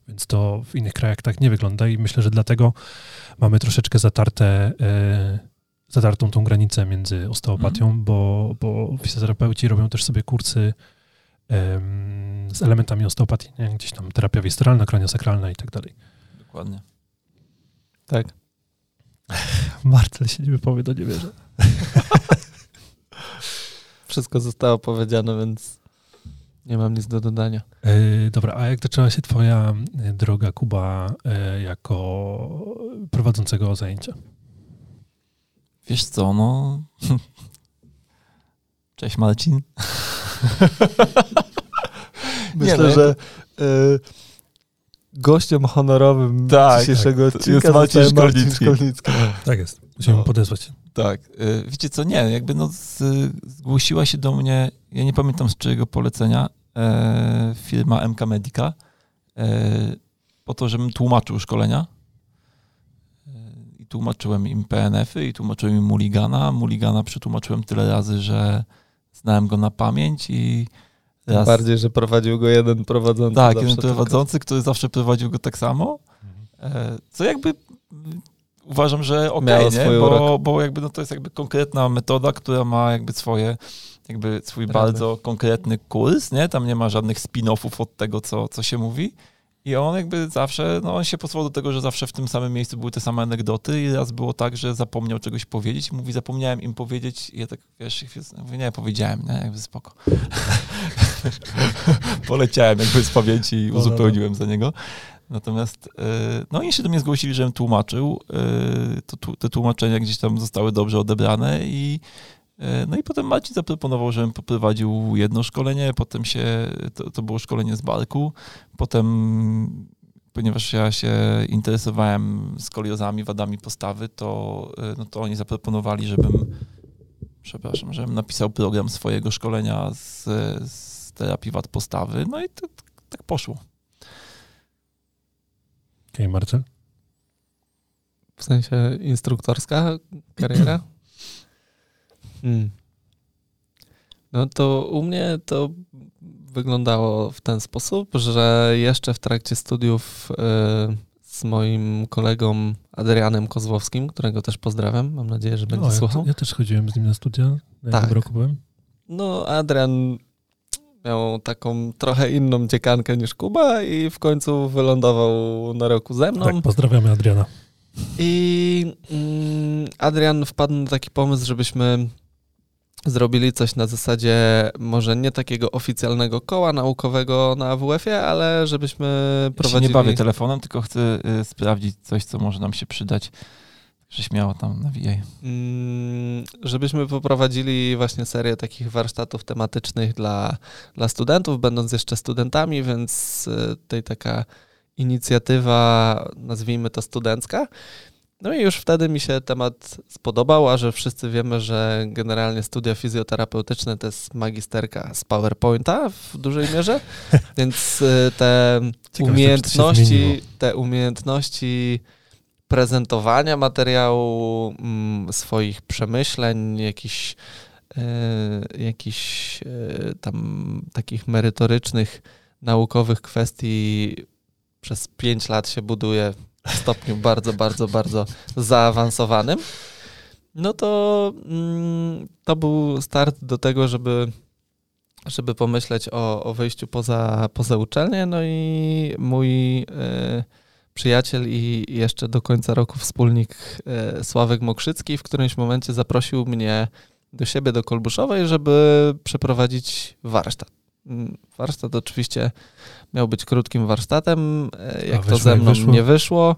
Więc to w innych krajach tak nie wygląda i myślę, że dlatego mamy troszeczkę zatarte, e, zatartą tą granicę między osteopatią, bo, bo fizjoterapeuci robią też sobie kursy z elementami osteopatii, nie? gdzieś tam terapia wisteralna, kraniosakralna i tak dalej. Dokładnie. Tak. Marcel się nie wypowie, to nie wierzę. Wszystko zostało powiedziane, więc nie mam nic do dodania. E, dobra, a jak zaczęła się twoja e, droga, Kuba, e, jako prowadzącego zajęcia? Wiesz co, no... Cześć Marcin. Myślę, no, że y, gościem honorowym Tak, dzisiejszego tak. odcinka Jest Marcin Szkolnicki. Szkolnicki. Tak jest. Musimy No. podesłać. Tak. Wiecie co, nie, jakby no z, zgłosiła się do mnie, ja nie pamiętam z czyjego polecenia, e, firma MK Medica, e, po to, żebym tłumaczył szkolenia. E, I tłumaczyłem im PNF-y i tłumaczyłem im Mulligana. Mulligana przetłumaczyłem tyle razy, że znałem go na pamięć i raz... Bardziej, że prowadził go jeden prowadzący. Tak, jeden tylko. prowadzący, który zawsze prowadził go tak samo. E, Co jakby uważam, że okej, swój Bo, bo jakby no to jest jakby konkretna metoda, która ma jakby swoje, jakby swój bardzo konkretny kurs, nie? Tam nie ma żadnych spin-offów od tego, co, co się mówi. I on jakby zawsze, no on się posłuchał do tego, że zawsze w tym samym miejscu były te same anegdoty i raz było tak, że zapomniał czegoś powiedzieć i mówi, zapomniałem im powiedzieć i ja tak, wiesz, mówię, nie, powiedziałem, nie, jakby spoko. Poleciałem jakby z pamięci i no, no. uzupełniłem za niego. Natomiast, e, no oni się do mnie zgłosili, żebym tłumaczył. e, To, te tłumaczenia gdzieś tam zostały dobrze odebrane i no i potem Marcin zaproponował, żebym poprowadził jedno szkolenie, potem się, to, to było szkolenie z barku, potem, ponieważ ja się interesowałem skoliozami, wadami postawy, to, e, no to oni zaproponowali, żebym, przepraszam, żebym napisał program swojego szkolenia z, z terapii wad postawy, no i to, tak poszło. Okej, Marcel? W sensie instruktorska kariera? Hmm. No to u mnie to wyglądało w ten sposób, że jeszcze w trakcie studiów y, z moim kolegą Adrianem Kozłowskim, którego też pozdrawiam, mam nadzieję, że będzie O, ja, słuchał. ja też chodziłem z nim na studia. Na Tak. roku byłem? No, Adrian miał taką trochę inną dziekankę niż Kuba i w końcu wylądował na roku ze mną. Tak, pozdrawiamy Adriana. I mm, Adrian wpadł na taki pomysł, żebyśmy zrobili coś na zasadzie może nie takiego oficjalnego koła naukowego na AWF-ie, ale żebyśmy Ja się prowadzili... nie bawię telefonem, tylko chcę y, sprawdzić coś, co może nam się przydać. Że śmiało tam nawijaj. Mm, żebyśmy poprowadzili właśnie serię takich warsztatów tematycznych dla, dla studentów, będąc jeszcze studentami, więc y, tutaj taka inicjatywa, nazwijmy to studencka. No i już wtedy mi się temat spodobał, a że wszyscy wiemy, że generalnie studia fizjoterapeutyczne to jest magisterka z PowerPointa w dużej mierze, więc y, te Ciekawe, umiejętności, te umiejętności prezentowania materiału, mm, swoich przemyśleń, jakichś jakichś e, tam takich merytorycznych, naukowych kwestii przez pięć lat się buduje stopniu bardzo, bardzo, bardzo zaawansowanym. No to mm, to był start do tego, żeby, żeby pomyśleć o, o wyjściu poza, poza uczelnię. No i mój y, przyjaciel i jeszcze do końca roku wspólnik y, Sławek Mokrzycki w którymś momencie zaprosił mnie do siebie, do Kolbuszowej, żeby przeprowadzić warsztat. Mm, warsztat oczywiście miał być krótkim warsztatem. E, jak to ze mną wyszło? nie wyszło.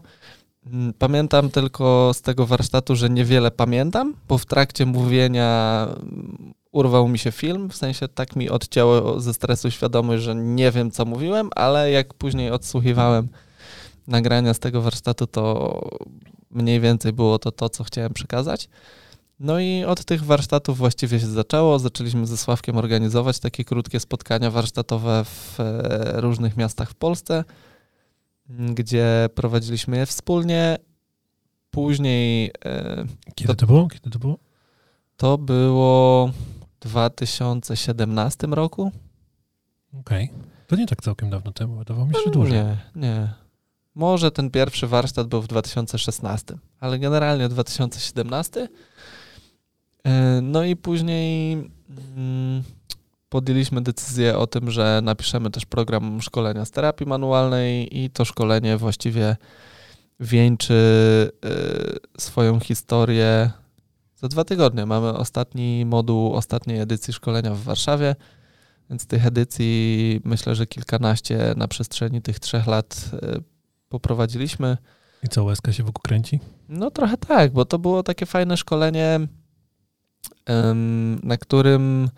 Mm, pamiętam tylko z tego warsztatu, że niewiele pamiętam, bo w trakcie mówienia mm, urwał mi się film, w sensie tak mi odcięło ze stresu świadomość, że nie wiem, co mówiłem, ale jak później odsłuchiwałem nagrania z tego warsztatu, to mniej więcej było to to, co chciałem przekazać. No i od tych warsztatów właściwie się zaczęło. Zaczęliśmy ze Sławkiem organizować takie krótkie spotkania warsztatowe w e, różnych miastach w Polsce, gdzie prowadziliśmy je wspólnie. Później. E, Kiedy to, to było? Kiedy to było? To było w 2017 roku. Okej. Okay. To nie tak całkiem dawno temu, wydawało mi się, że dłużej. Nie, nie. Może ten pierwszy warsztat był w 2016, ale generalnie 2017. E, no i później mm, podjęliśmy decyzję o tym, że napiszemy też program szkolenia z terapii manualnej i to szkolenie właściwie wieńczy e, swoją historię za dwa tygodnie. Mamy ostatni moduł ostatniej edycji szkolenia w Warszawie, więc tych edycji myślę, że kilkanaście na przestrzeni tych trzech lat e, poprowadziliśmy. I co, łezka się wokół kręci? No trochę tak, bo to było takie fajne szkolenie na którym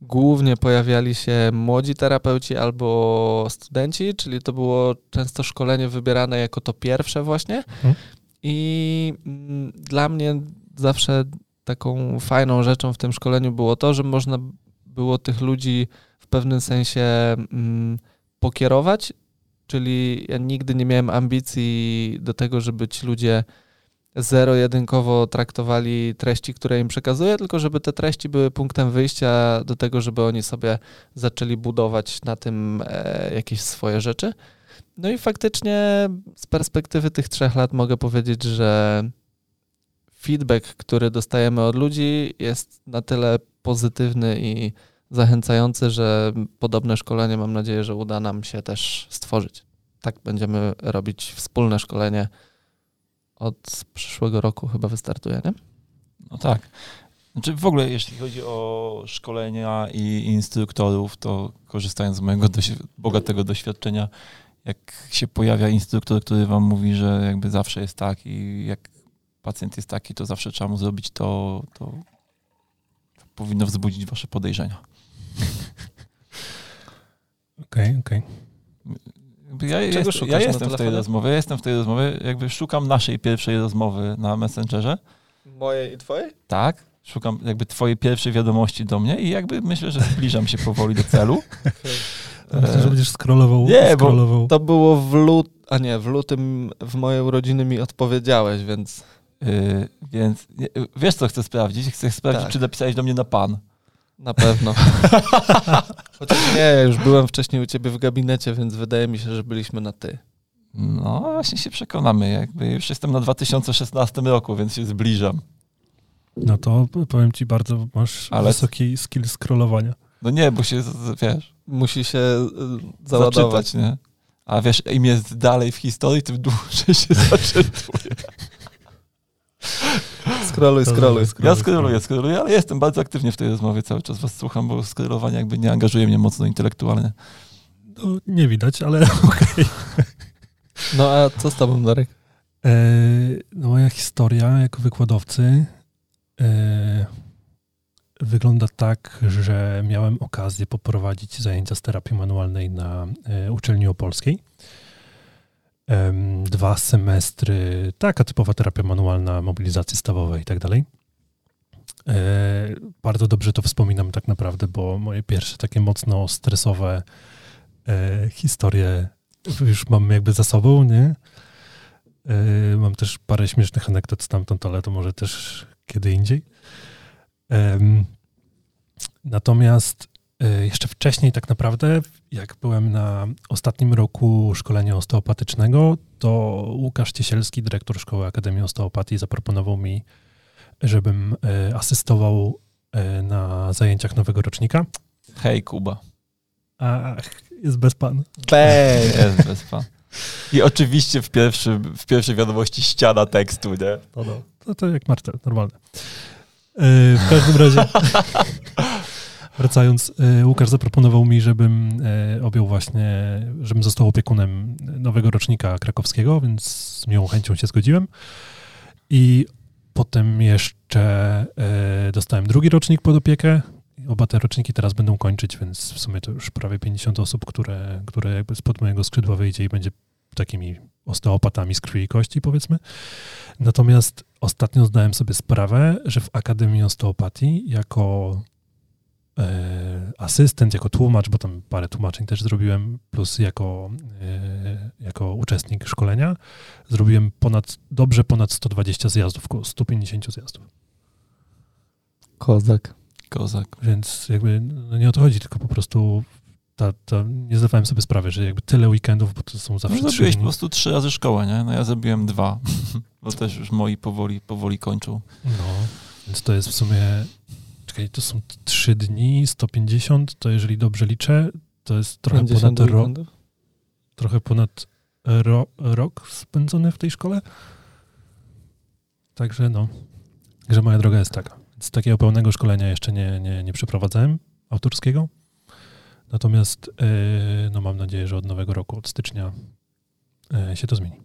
głównie pojawiali się młodzi terapeuci albo studenci, czyli to było często szkolenie wybierane jako to pierwsze właśnie. Mhm. I mm, dla mnie zawsze taką fajną rzeczą w tym szkoleniu było to, że można było tych ludzi w pewnym sensie mm, pokierować, czyli ja nigdy nie miałem ambicji do tego, żeby ci ludzie zero-jedynkowo traktowali treści, które im przekazuję, tylko żeby te treści były punktem wyjścia do tego, żeby oni sobie zaczęli budować na tym e, jakieś swoje rzeczy. No i faktycznie z perspektywy tych trzech lat mogę powiedzieć, że feedback, który dostajemy od ludzi, jest na tyle pozytywny i zachęcający, że podobne szkolenie mam nadzieję, że uda nam się też stworzyć. Tak będziemy robić wspólne szkolenie od przyszłego roku chyba wystartuje, nie? No tak. Znaczy w ogóle jeśli chodzi o szkolenia i instruktorów, to korzystając z mojego bogatego doświadczenia, jak się pojawia instruktor, który wam mówi, że jakby zawsze jest tak i jak pacjent jest taki, to zawsze trzeba mu zrobić to, to powinno wzbudzić wasze podejrzenia. Okej, okay, okej. Okay. Ja, jest, ja jestem w tej rozmowie, ja jestem w tej rozmowie, jakby szukam naszej pierwszej rozmowy na Messengerze. Mojej i twojej? Tak, szukam jakby twojej pierwszej wiadomości do mnie i jakby myślę, że zbliżam się powoli do celu. Myślę, że będziesz scrollował. Nie, scrollował. bo to było w lut, a nie, w lutym w moje urodziny mi odpowiedziałeś, więc... Yy, więc wiesz co chcę sprawdzić? Chcę sprawdzić, tak. czy napisałeś do mnie na pan. Na pewno. Chociaż nie, już byłem wcześniej u ciebie w gabinecie, więc wydaje mi się, że byliśmy na ty. No, właśnie się przekonamy. Jakby już jestem na 2016 roku, więc się zbliżam. No to powiem ci bardzo, masz Ale... wysoki skill scrollowania. No nie, bo się, wiesz... Musi się y, załadować. Zaczytać, nie? A wiesz, im jest dalej w historii, tym dłużej się zaczytuje. Scrolluj, scrolluj. Ja scrolluję, scrolluję, ale jestem bardzo aktywnie w tej rozmowie, cały czas was słucham, bo scrollowanie jakby nie angażuje mnie mocno intelektualnie. No, nie widać, ale okej. Okay. No a co z tobą, Darek? E, no moja historia jako wykładowcy e, wygląda tak, że miałem okazję poprowadzić zajęcia z terapii manualnej na e, uczelni opolskiej dwa semestry, taka typowa terapia manualna, mobilizacji stawowej i tak dalej. E, bardzo dobrze to wspominam tak naprawdę, bo moje pierwsze takie mocno stresowe e, historie już mam jakby za sobą, nie? E, mam też parę śmiesznych anegdot stamtąd, ale to może też kiedy indziej. Natomiast jeszcze wcześniej, tak naprawdę, jak byłem na ostatnim roku szkolenia osteopatycznego, to Łukasz Ciesielski, dyrektor Szkoły Akademii Osteopatii, zaproponował mi żebym e, asystował e, na zajęciach nowego rocznika. Hej, Kuba. Ach, jest bez pan. Bej! Jest bez pan. I oczywiście w, pierwszym, w pierwszej wiadomości ściana tekstu, nie? No, no. To, to jak Marcel, normalne. E, w każdym razie, wracając, e, Łukasz zaproponował mi, żebym e, objął właśnie, żebym został opiekunem nowego rocznika krakowskiego, więc z miłą chęcią się zgodziłem. I potem jeszcze e, dostałem drugi rocznik pod opiekę. Oba te roczniki teraz będą kończyć, więc w sumie to już prawie 50 osób, które, które jakby spod mojego skrzydła wyjdzie i będzie takimi osteopatami z krwi i kości, powiedzmy. Natomiast ostatnio zdałem sobie sprawę, że w Akademii Osteopatii jako asystent, jako tłumacz, bo tam parę tłumaczeń też zrobiłem, plus jako, e, jako uczestnik szkolenia, zrobiłem ponad, dobrze ponad 120 zjazdów, około 150 zjazdów. Kozak. Kozak. Więc jakby no nie o to chodzi, tylko po prostu ta, ta, nie zdawałem sobie sprawy, że jakby tyle weekendów, bo to są zawsze No, trzy zrobiłeś po dni. prostu trzy razy szkołę, nie? No ja zrobiłem dwa, bo też już moi powoli, powoli kończą. No, więc to jest w sumie, czekaj, to są trzy dni, 150, to jeżeli dobrze liczę, to jest trochę 50 ponad, ro, weekendów? trochę ponad ro, rok spędzony w tej szkole. Także no, że moja droga jest taka. Więc takiego pełnego szkolenia jeszcze nie, nie, nie przeprowadzałem, autorskiego. Natomiast yy, no mam nadzieję, że od nowego roku, od stycznia yy, się to zmieni.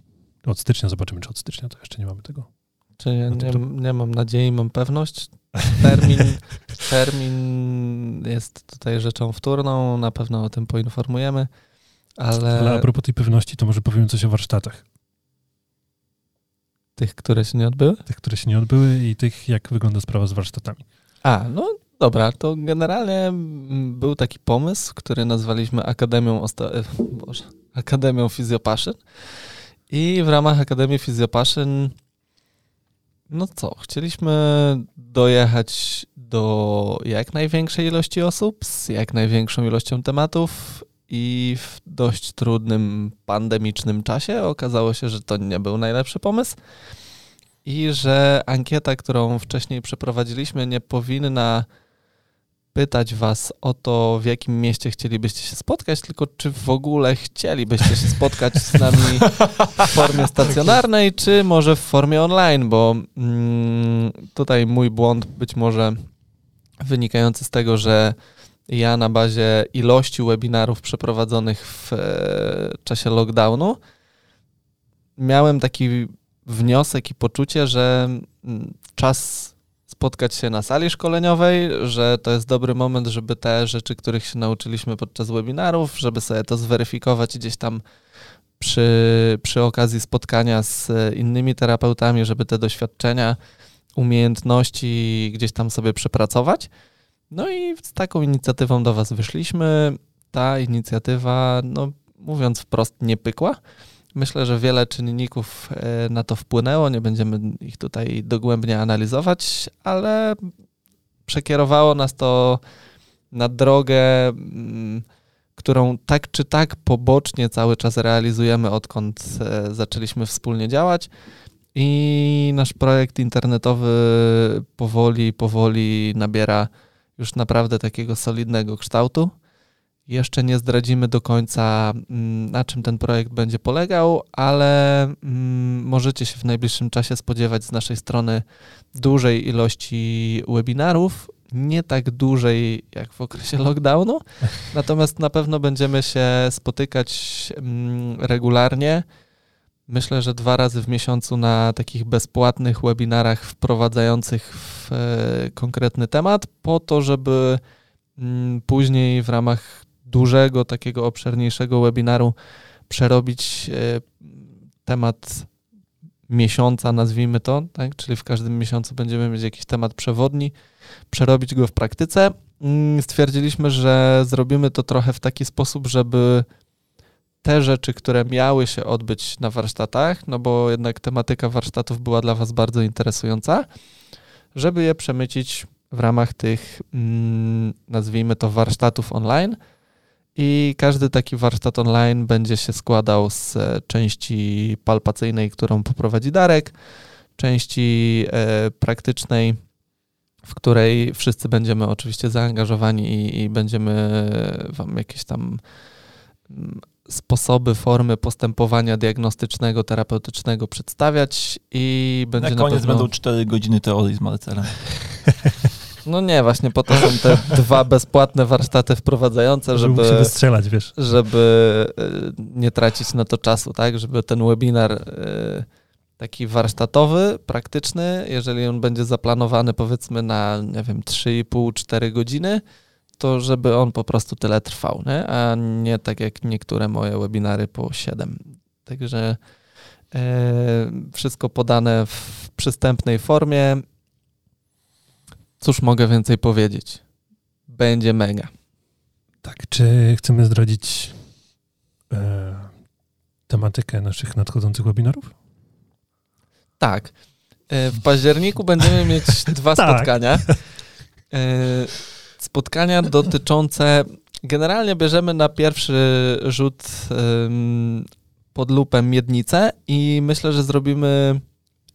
Od stycznia zobaczymy, czy od stycznia to jeszcze nie mamy tego. Czy ja No to nie, to- nie mam nadziei, mam pewność. Termin, termin jest tutaj rzeczą wtórną, na pewno o tym poinformujemy, ale, Ale a propos tej pewności, to może powiem coś o warsztatach. tych, które się nie odbyły? Tych, które się nie odbyły i tych, jak wygląda sprawa z warsztatami. A, no dobra, to generalnie był taki pomysł, który nazwaliśmy Akademią, Osta- e, Boże, Akademią Fizjopaszyn i w ramach Akademii Fizjopaszyn no co, chcieliśmy dojechać do jak największej ilości osób z jak największą ilością tematów i w dość trudnym pandemicznym czasie okazało się, że to nie był najlepszy pomysł i że ankieta, którą wcześniej przeprowadziliśmy, nie powinna pytać Was o to, w jakim mieście chcielibyście się spotkać, tylko czy w ogóle chcielibyście się spotkać z nami w formie stacjonarnej, czy może w formie online, bo mm, tutaj mój błąd być może wynikający z tego, że ja na bazie ilości webinarów przeprowadzonych w e, czasie lockdownu miałem taki wniosek i poczucie, że mm, czas spotkać się na sali szkoleniowej, że to jest dobry moment, żeby te rzeczy, których się nauczyliśmy podczas webinarów, żeby sobie to zweryfikować gdzieś tam przy, przy okazji spotkania z innymi terapeutami, żeby te doświadczenia, umiejętności gdzieś tam sobie przepracować. No i z taką inicjatywą do Was wyszliśmy. Ta inicjatywa, no mówiąc wprost, nie pykła. Myślę, że wiele czynników e, na to wpłynęło, nie będziemy ich tutaj dogłębnie analizować, ale przekierowało nas to na drogę, mm, którą tak czy tak pobocznie cały czas realizujemy, odkąd e, zaczęliśmy wspólnie działać. I nasz projekt internetowy powoli, powoli nabiera już naprawdę takiego solidnego kształtu. Jeszcze nie zdradzimy do końca, mm, na czym ten projekt będzie polegał, ale mm, możecie się w najbliższym czasie spodziewać z naszej strony dużej ilości webinarów. Nie tak dużej jak w okresie lockdownu, natomiast na pewno będziemy się spotykać mm, regularnie. Myślę, że dwa razy w miesiącu na takich bezpłatnych webinarach wprowadzających w e, konkretny temat, po to, żeby później w ramach dużego, takiego obszerniejszego webinaru przerobić e, temat miesiąca, nazwijmy to, tak? czyli w każdym miesiącu będziemy mieć jakiś temat przewodni, przerobić go w praktyce. Mm, Stwierdziliśmy, że zrobimy to trochę w taki sposób, żeby te rzeczy, które miały się odbyć na warsztatach, no bo jednak tematyka warsztatów była dla Was bardzo interesująca, żeby je przemycić w ramach tych, mm, nazwijmy to, warsztatów online. I każdy taki warsztat online będzie się składał z e, części palpacyjnej, którą poprowadzi Darek, części e, praktycznej, w której wszyscy będziemy oczywiście zaangażowani i, i będziemy Wam jakieś tam mm, sposoby, formy postępowania diagnostycznego, terapeutycznego przedstawiać i będzie na koniec na pewno... będą 4 godziny teorii z Marcelem. No nie, właśnie po to są te dwa bezpłatne warsztaty wprowadzające, żeby, żeby strzelać, wiesz. żeby y, nie tracić na to czasu, tak? Żeby ten webinar y, taki warsztatowy, praktyczny, jeżeli on będzie zaplanowany powiedzmy na, nie wiem, 3,5-4 godziny, to żeby on po prostu tyle trwał, nie? a nie tak jak niektóre moje webinary po 7. Także e, wszystko podane w przystępnej formie. Cóż mogę więcej powiedzieć? Będzie mega. Tak, czy chcemy zdradzić e, tematykę naszych nadchodzących webinarów? Tak. E, w październiku będziemy mieć dwa tak. spotkania. E, spotkania dotyczące. Generalnie bierzemy na pierwszy rzut pod lupę miednicę i myślę, że zrobimy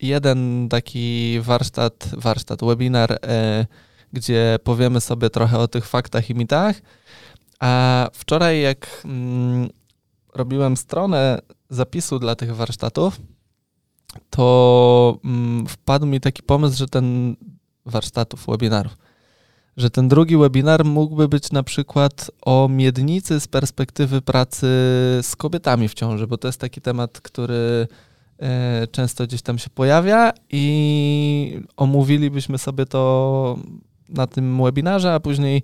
jeden taki warsztat, warsztat, webinar, e, gdzie powiemy sobie trochę o tych faktach i mitach. A wczoraj, jak mm, robiłem stronę zapisu dla tych warsztatów, to mm, wpadł mi taki pomysł, że ten warsztatów, webinarów, że ten drugi webinar mógłby być na przykład o miednicy z perspektywy pracy z kobietami w ciąży, bo to jest taki temat, który często gdzieś tam się pojawia i omówilibyśmy sobie to na tym webinarze, a później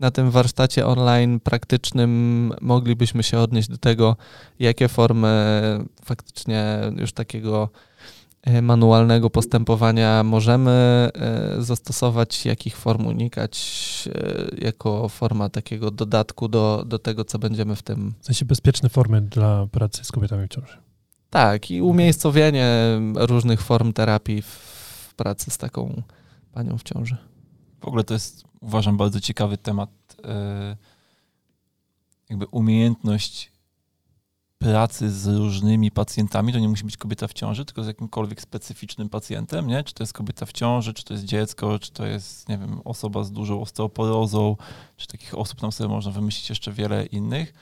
na tym warsztacie online praktycznym moglibyśmy się odnieść do tego, jakie formy faktycznie już takiego E, manualnego postępowania możemy e, zastosować, jakich form unikać e, jako forma takiego dodatku do, do tego, co będziemy w tym. W sensie bezpieczne formy dla pracy z kobietami w ciąży. Tak, i umiejscowienie różnych form terapii w pracy z taką panią w ciąży. W ogóle to jest, uważam, bardzo ciekawy temat. Jakby umiejętność pracy z różnymi pacjentami, to nie musi być kobieta w ciąży, tylko z jakimkolwiek specyficznym pacjentem, nie? Czy to jest kobieta w ciąży, czy to jest dziecko, czy to jest, nie wiem, osoba z dużą osteoporozą, czy takich osób tam sobie można wymyślić jeszcze wiele innych,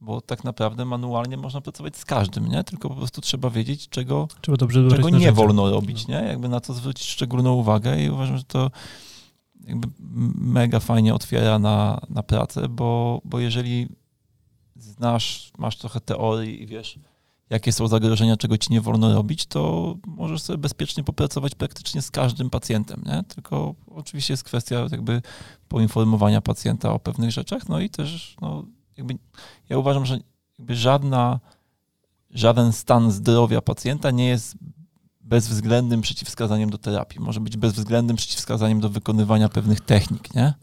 bo tak naprawdę manualnie można pracować z każdym, nie? Tylko po prostu trzeba wiedzieć, czego, trzeba dobrze czego nie wolno robić, no. nie? Jakby na to zwrócić szczególną uwagę i uważam, że to jakby mega fajnie otwiera na, na pracę, bo, bo jeżeli znasz, masz trochę teorii i wiesz, jakie są zagrożenia, czego ci nie wolno robić, to możesz sobie bezpiecznie popracować praktycznie z każdym pacjentem, nie? Tylko oczywiście jest kwestia jakby poinformowania pacjenta o pewnych rzeczach, no i też, no, jakby ja uważam, że jakby żadna, żaden stan zdrowia pacjenta nie jest bezwzględnym przeciwwskazaniem do terapii. Może być bezwzględnym przeciwwskazaniem do wykonywania pewnych technik, nie?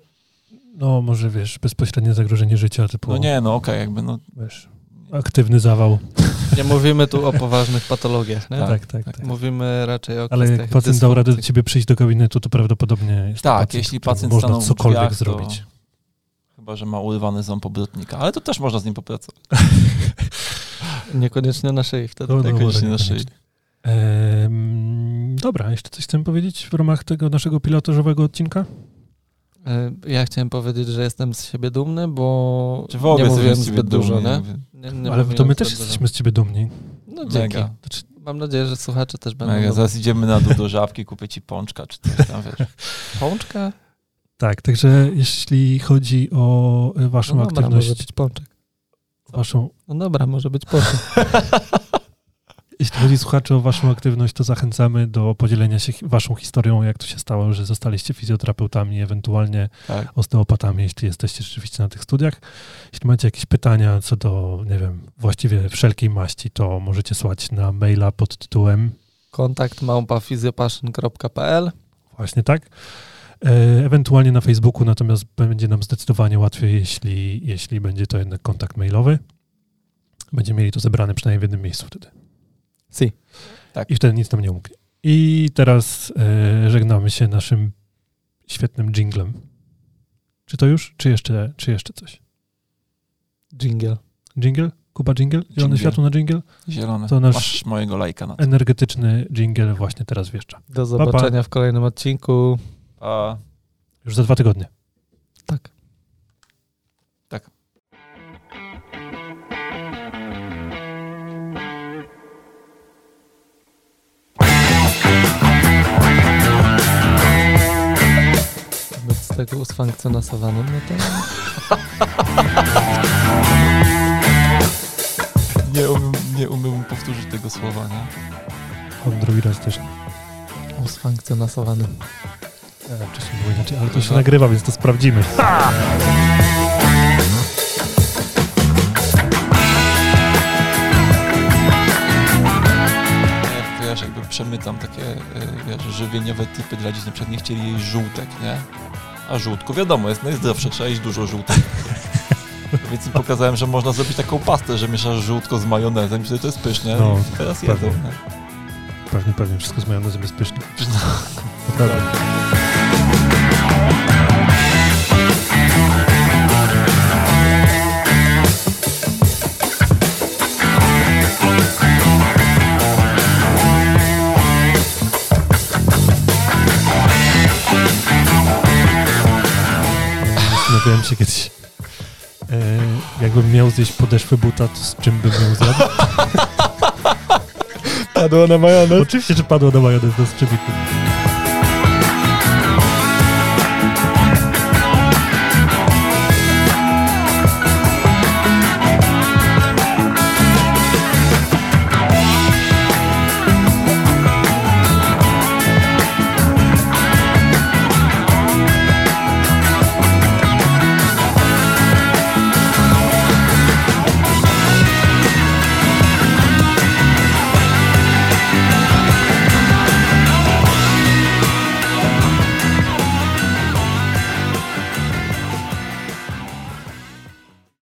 No, może wiesz, bezpośrednie zagrożenie życia typu. No nie, no okej, okay, jakby no. Wiesz, aktywny zawał. Nie mówimy tu o poważnych patologiach, nie? Tak, tak, tak. Mówimy raczej o Ale jak pacjent dał radę do ciebie przyjść do gabinetu, to prawdopodobnie jest Tak, pacjent, jeśli pacjent można cokolwiek drzwiach, zrobić. Chyba, że ma urwany ząb obrotnika, ale to też można z nim popracować. Niekoniecznie na szyi wtedy. No, no, Niekoniecznie na szyi. Ehm, dobra, jeszcze coś chcemy powiedzieć w ramach tego naszego pilotażowego odcinka? E, ja chciałem powiedzieć, że jestem z siebie dumny, bo Czy w ogóle nie mówiłem zbyt dużo, nie? nie, nie Ale to my też jesteśmy z ciebie dumni. No dzięki. Znaczy, mam nadzieję, że słuchacze też będą. Mega. Zaraz idziemy na dół do żabki, kupię ci pączka, czy coś tam, wiesz. Pączka? Tak, także jeśli chodzi o waszą no dobra, aktywność... może być pączek. Waszą... No dobra, może być pączek. Jeśli chodzi słuchacze o waszą aktywność, to zachęcamy do podzielenia się waszą historią, jak to się stało, że zostaliście fizjoterapeutami, ewentualnie tak. osteopatami, jeśli jesteście rzeczywiście na tych studiach. Jeśli macie jakieś pytania co do, nie wiem, właściwie wszelkiej maści, to możecie słać na maila pod tytułem kontakt małpafizjopassion.pl Właśnie tak. E, ewentualnie na Facebooku, natomiast będzie nam zdecydowanie łatwiej, jeśli, jeśli będzie to jednak kontakt mailowy. Będziemy mieli to zebrane przynajmniej w jednym miejscu wtedy. Si. Tak. I wtedy nic nam nie umknie. I teraz e, żegnamy się naszym świetnym jinglem. Czy to już? Czy jeszcze, czy jeszcze coś? Jingle. Jingle? Kuba jingle? Zielone Dżingiel. światło na jingle? Zielone. To nasz- Masz mojego lajka na to. Energetyczny jingle właśnie teraz wjeżdża. Do zobaczenia w kolejnym odcinku. A Już za dwa tygodnie. Tak. Być z tego usfunkcjonowanym, no to nie umiem, nie umiem powtórzyć tego słowa, nie? On drugi raz też. usfunkcjonowanym. E, wcześniej było inaczej, ale to się nagrywa, więc to sprawdzimy. Wiesz, jakby przemycam takie, y, wiesz, żywieniowe tipy dla dzieci, na przykład nie chcieli jeść żółtek, nie? A żółtku, wiadomo, jest najzdrowsze, trzeba jeść dużo żółtek. Więc im pokazałem, że można zrobić taką pastę, że mieszasz żółtko z majonezem i wtedy to jest pyszne. No, I teraz jedzą, pewnie. nie? Pewnie, pewnie. Wszystko z majonezem jest pyszne. No. Naprawdę. Zastanawiałem się kiedyś, e, jakbym miał zjeść podeszwę buta, to z czym bym ją zjadł? Padło na majonez. Oczywiście, że padło na majonez, no z czym innym.